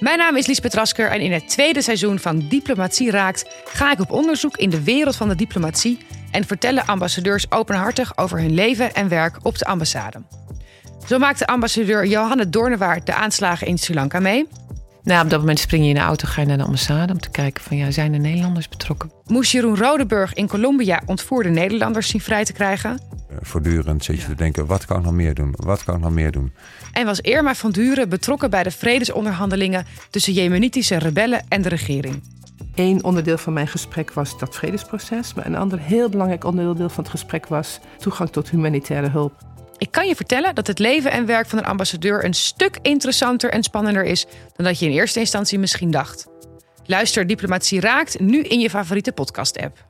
Mijn naam is Liesbeth Rasker en in het tweede seizoen van Diplomatie Raakt ga ik op onderzoek in de wereld van de diplomatie en vertellen ambassadeurs openhartig over hun leven en werk op de ambassade. Zo maakte ambassadeur Johanne Doornewaard de aanslagen in Sri Lanka mee. Nou, op dat moment spring je in de auto, ga je naar de ambassade om te kijken van ja, zijn er Nederlanders betrokken? Moest Jeroen Rodeburg in Colombia ontvoerde Nederlanders zien vrij te krijgen? Voortdurend zit je te denken, wat kan ik nog meer doen? Wat kan ik nog meer doen? En was Irma van Duren betrokken bij de vredesonderhandelingen tussen Jemenitische rebellen en de regering? Eén onderdeel van mijn gesprek was dat vredesproces, maar een ander heel belangrijk onderdeel van het gesprek was toegang tot humanitaire hulp. Ik kan je vertellen dat het leven en werk van een ambassadeur een stuk interessanter en spannender is dan dat je in eerste instantie misschien dacht. Luister Diplomatie Raakt nu in je favoriete podcast-app.